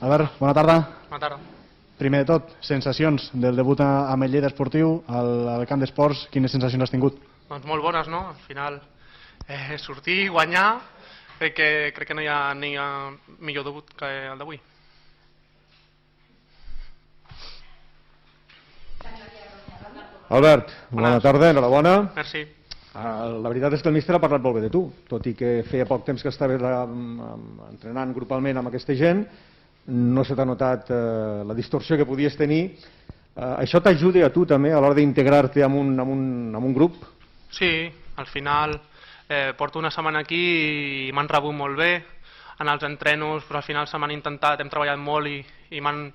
Albert, bona tarda. Bona tarda. Primer de tot, sensacions del debut a- amb el Lleida Esportiu al, al camp d'esports, quines sensacions has tingut? Doncs molt bones, no? Al final, eh, sortir, guanyar, crec que, crec que no hi ha, ni ha millor debut que el d'avui. Albert, bona Bones. tarda, enhorabona. Merci. Uh, la veritat és que el míster ha parlat molt bé de tu, tot i que feia poc temps que estaves um, entrenant grupalment amb aquesta gent, no se t'ha notat uh, la distorsió que podies tenir. Uh, això t'ajuda a tu també a l'hora d'integrar-te en, un, en, un, en un grup? Sí, al final eh, porto una setmana aquí i m'han rebut molt bé. En els entrenos però al final se m'han intentat, hem treballat molt i, i m'han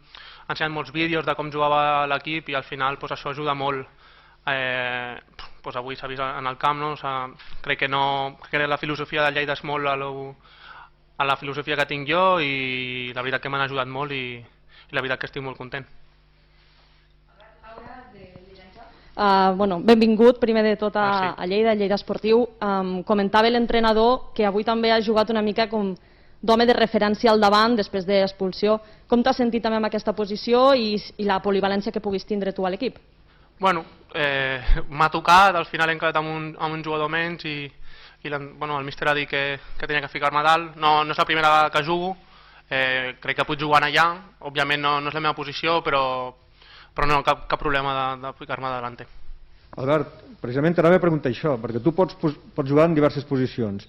ensenyat molts vídeos de com jugava l'equip i al final pues, això ajuda molt. Eh, pues avui s'ha vist en el camp, no? O sigui, crec que, no, crec que la filosofia del Lleida és molt a, lo, a la filosofia que tinc jo i la veritat que m'han ajudat molt i, i la veritat que estic molt content. Uh, bueno, benvingut primer de tot a, Merci. a Lleida, a Lleida Esportiu. Um, comentava l'entrenador que avui també ha jugat una mica com d'home de referència al davant després de l'expulsió. Com t'has sentit també amb aquesta posició i, i la polivalència que puguis tindre tu a l'equip? Bueno, eh, m'ha tocat, al final he quedat amb un, amb un jugador menys i, i bueno, el míster ha dit que, que tenia que ficar-me dalt. No, no és la primera vegada que jugo, eh, crec que puc jugar allà, òbviament no, no és la meva posició, però, però no, cap, cap problema de, de ficar-me davant. Albert, precisament t'anava a preguntar això, perquè tu pots, pots jugar en diverses posicions.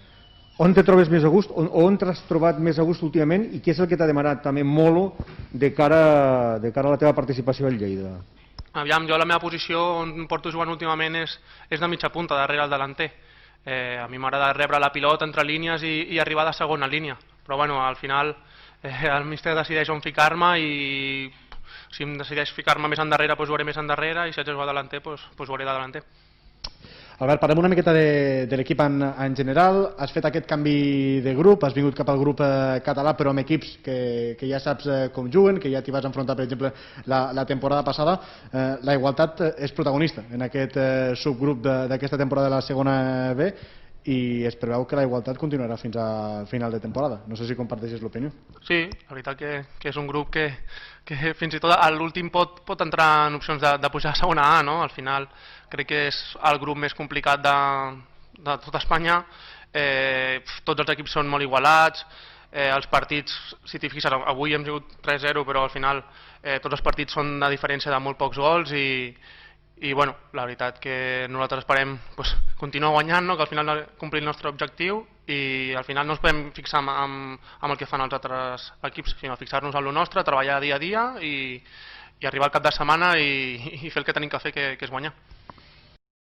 On te trobes més a gust, on, on t'has trobat més a gust últimament i què és el que t'ha demanat també molt de cara, de cara a la teva participació al Lleida? Aviam, jo la meva posició on porto jugant últimament és, és de mitja punta, darrere el delanter. Eh, a mi m'agrada rebre la pilota entre línies i, i arribar de segona línia. Però bueno, al final eh, el míster decideix on ficar-me i si em decideix ficar-me més endarrere, doncs jugaré més endarrere i si haig de jugar delanter, doncs, doncs jugaré de delanter. Albert, parlem una miqueta de, de l'equip en, en general. Has fet aquest canvi de grup, has vingut cap al grup eh, català, però amb equips que, que ja saps eh, com juguen, que ja t'hi vas enfrontar, per exemple, la, la temporada passada. Eh, la igualtat eh, és protagonista en aquest eh, subgrup d'aquesta temporada de la segona B i es preveu que la igualtat continuarà fins a final de temporada. No sé si comparteixes l'opinió. Sí, la veritat que, que és un grup que, que fins i tot a l'últim pot, pot entrar en opcions de, de pujar a segona A, no? Al final crec que és el grup més complicat de, de tot Espanya. Eh, tots els equips són molt igualats, eh, els partits, si t'hi fixes, avui hem sigut 3-0, però al final eh, tots els partits són de diferència de molt pocs gols i, i bueno, la veritat que nosaltres esperem pues, continuar guanyant, no? que al final complir el nostre objectiu i al final no ens podem fixar amb, amb, el que fan els altres equips, sinó fixar-nos en el nostre, treballar dia a dia i, i arribar al cap de setmana i, i fer el que tenim que fer, que, que és guanyar.